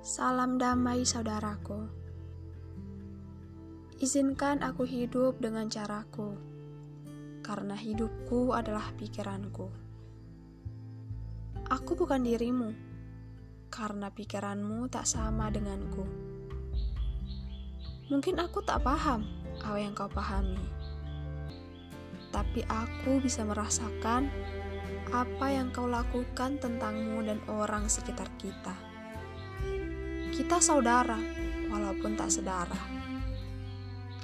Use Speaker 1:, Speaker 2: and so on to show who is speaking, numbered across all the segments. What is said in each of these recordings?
Speaker 1: Salam damai, saudaraku. Izinkan aku hidup dengan caraku, karena hidupku adalah pikiranku. Aku bukan dirimu, karena pikiranmu tak sama denganku. Mungkin aku tak paham apa yang kau pahami, tapi aku bisa merasakan apa yang kau lakukan tentangmu dan orang sekitar kita. Kita saudara, walaupun tak sedara.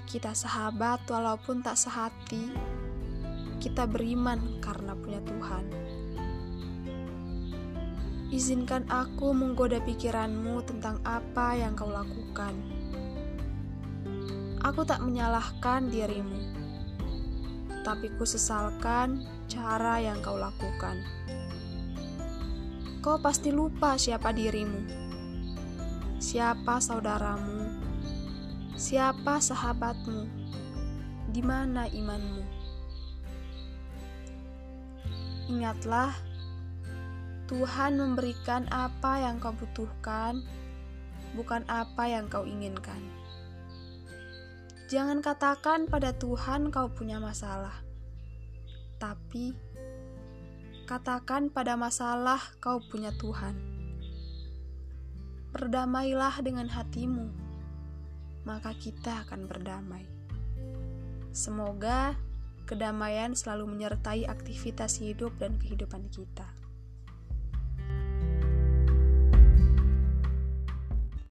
Speaker 1: Kita sahabat, walaupun tak sehati. Kita beriman karena punya Tuhan. Izinkan aku menggoda pikiranmu tentang apa yang kau lakukan. Aku tak menyalahkan dirimu, tapi ku sesalkan cara yang kau lakukan. Kau pasti lupa siapa dirimu siapa saudaramu, siapa sahabatmu, di mana imanmu. Ingatlah, Tuhan memberikan apa yang kau butuhkan, bukan apa yang kau inginkan. Jangan katakan pada Tuhan kau punya masalah, tapi katakan pada masalah kau punya Tuhan. Berdamailah dengan hatimu, maka kita akan berdamai. Semoga kedamaian selalu menyertai aktivitas hidup dan kehidupan kita.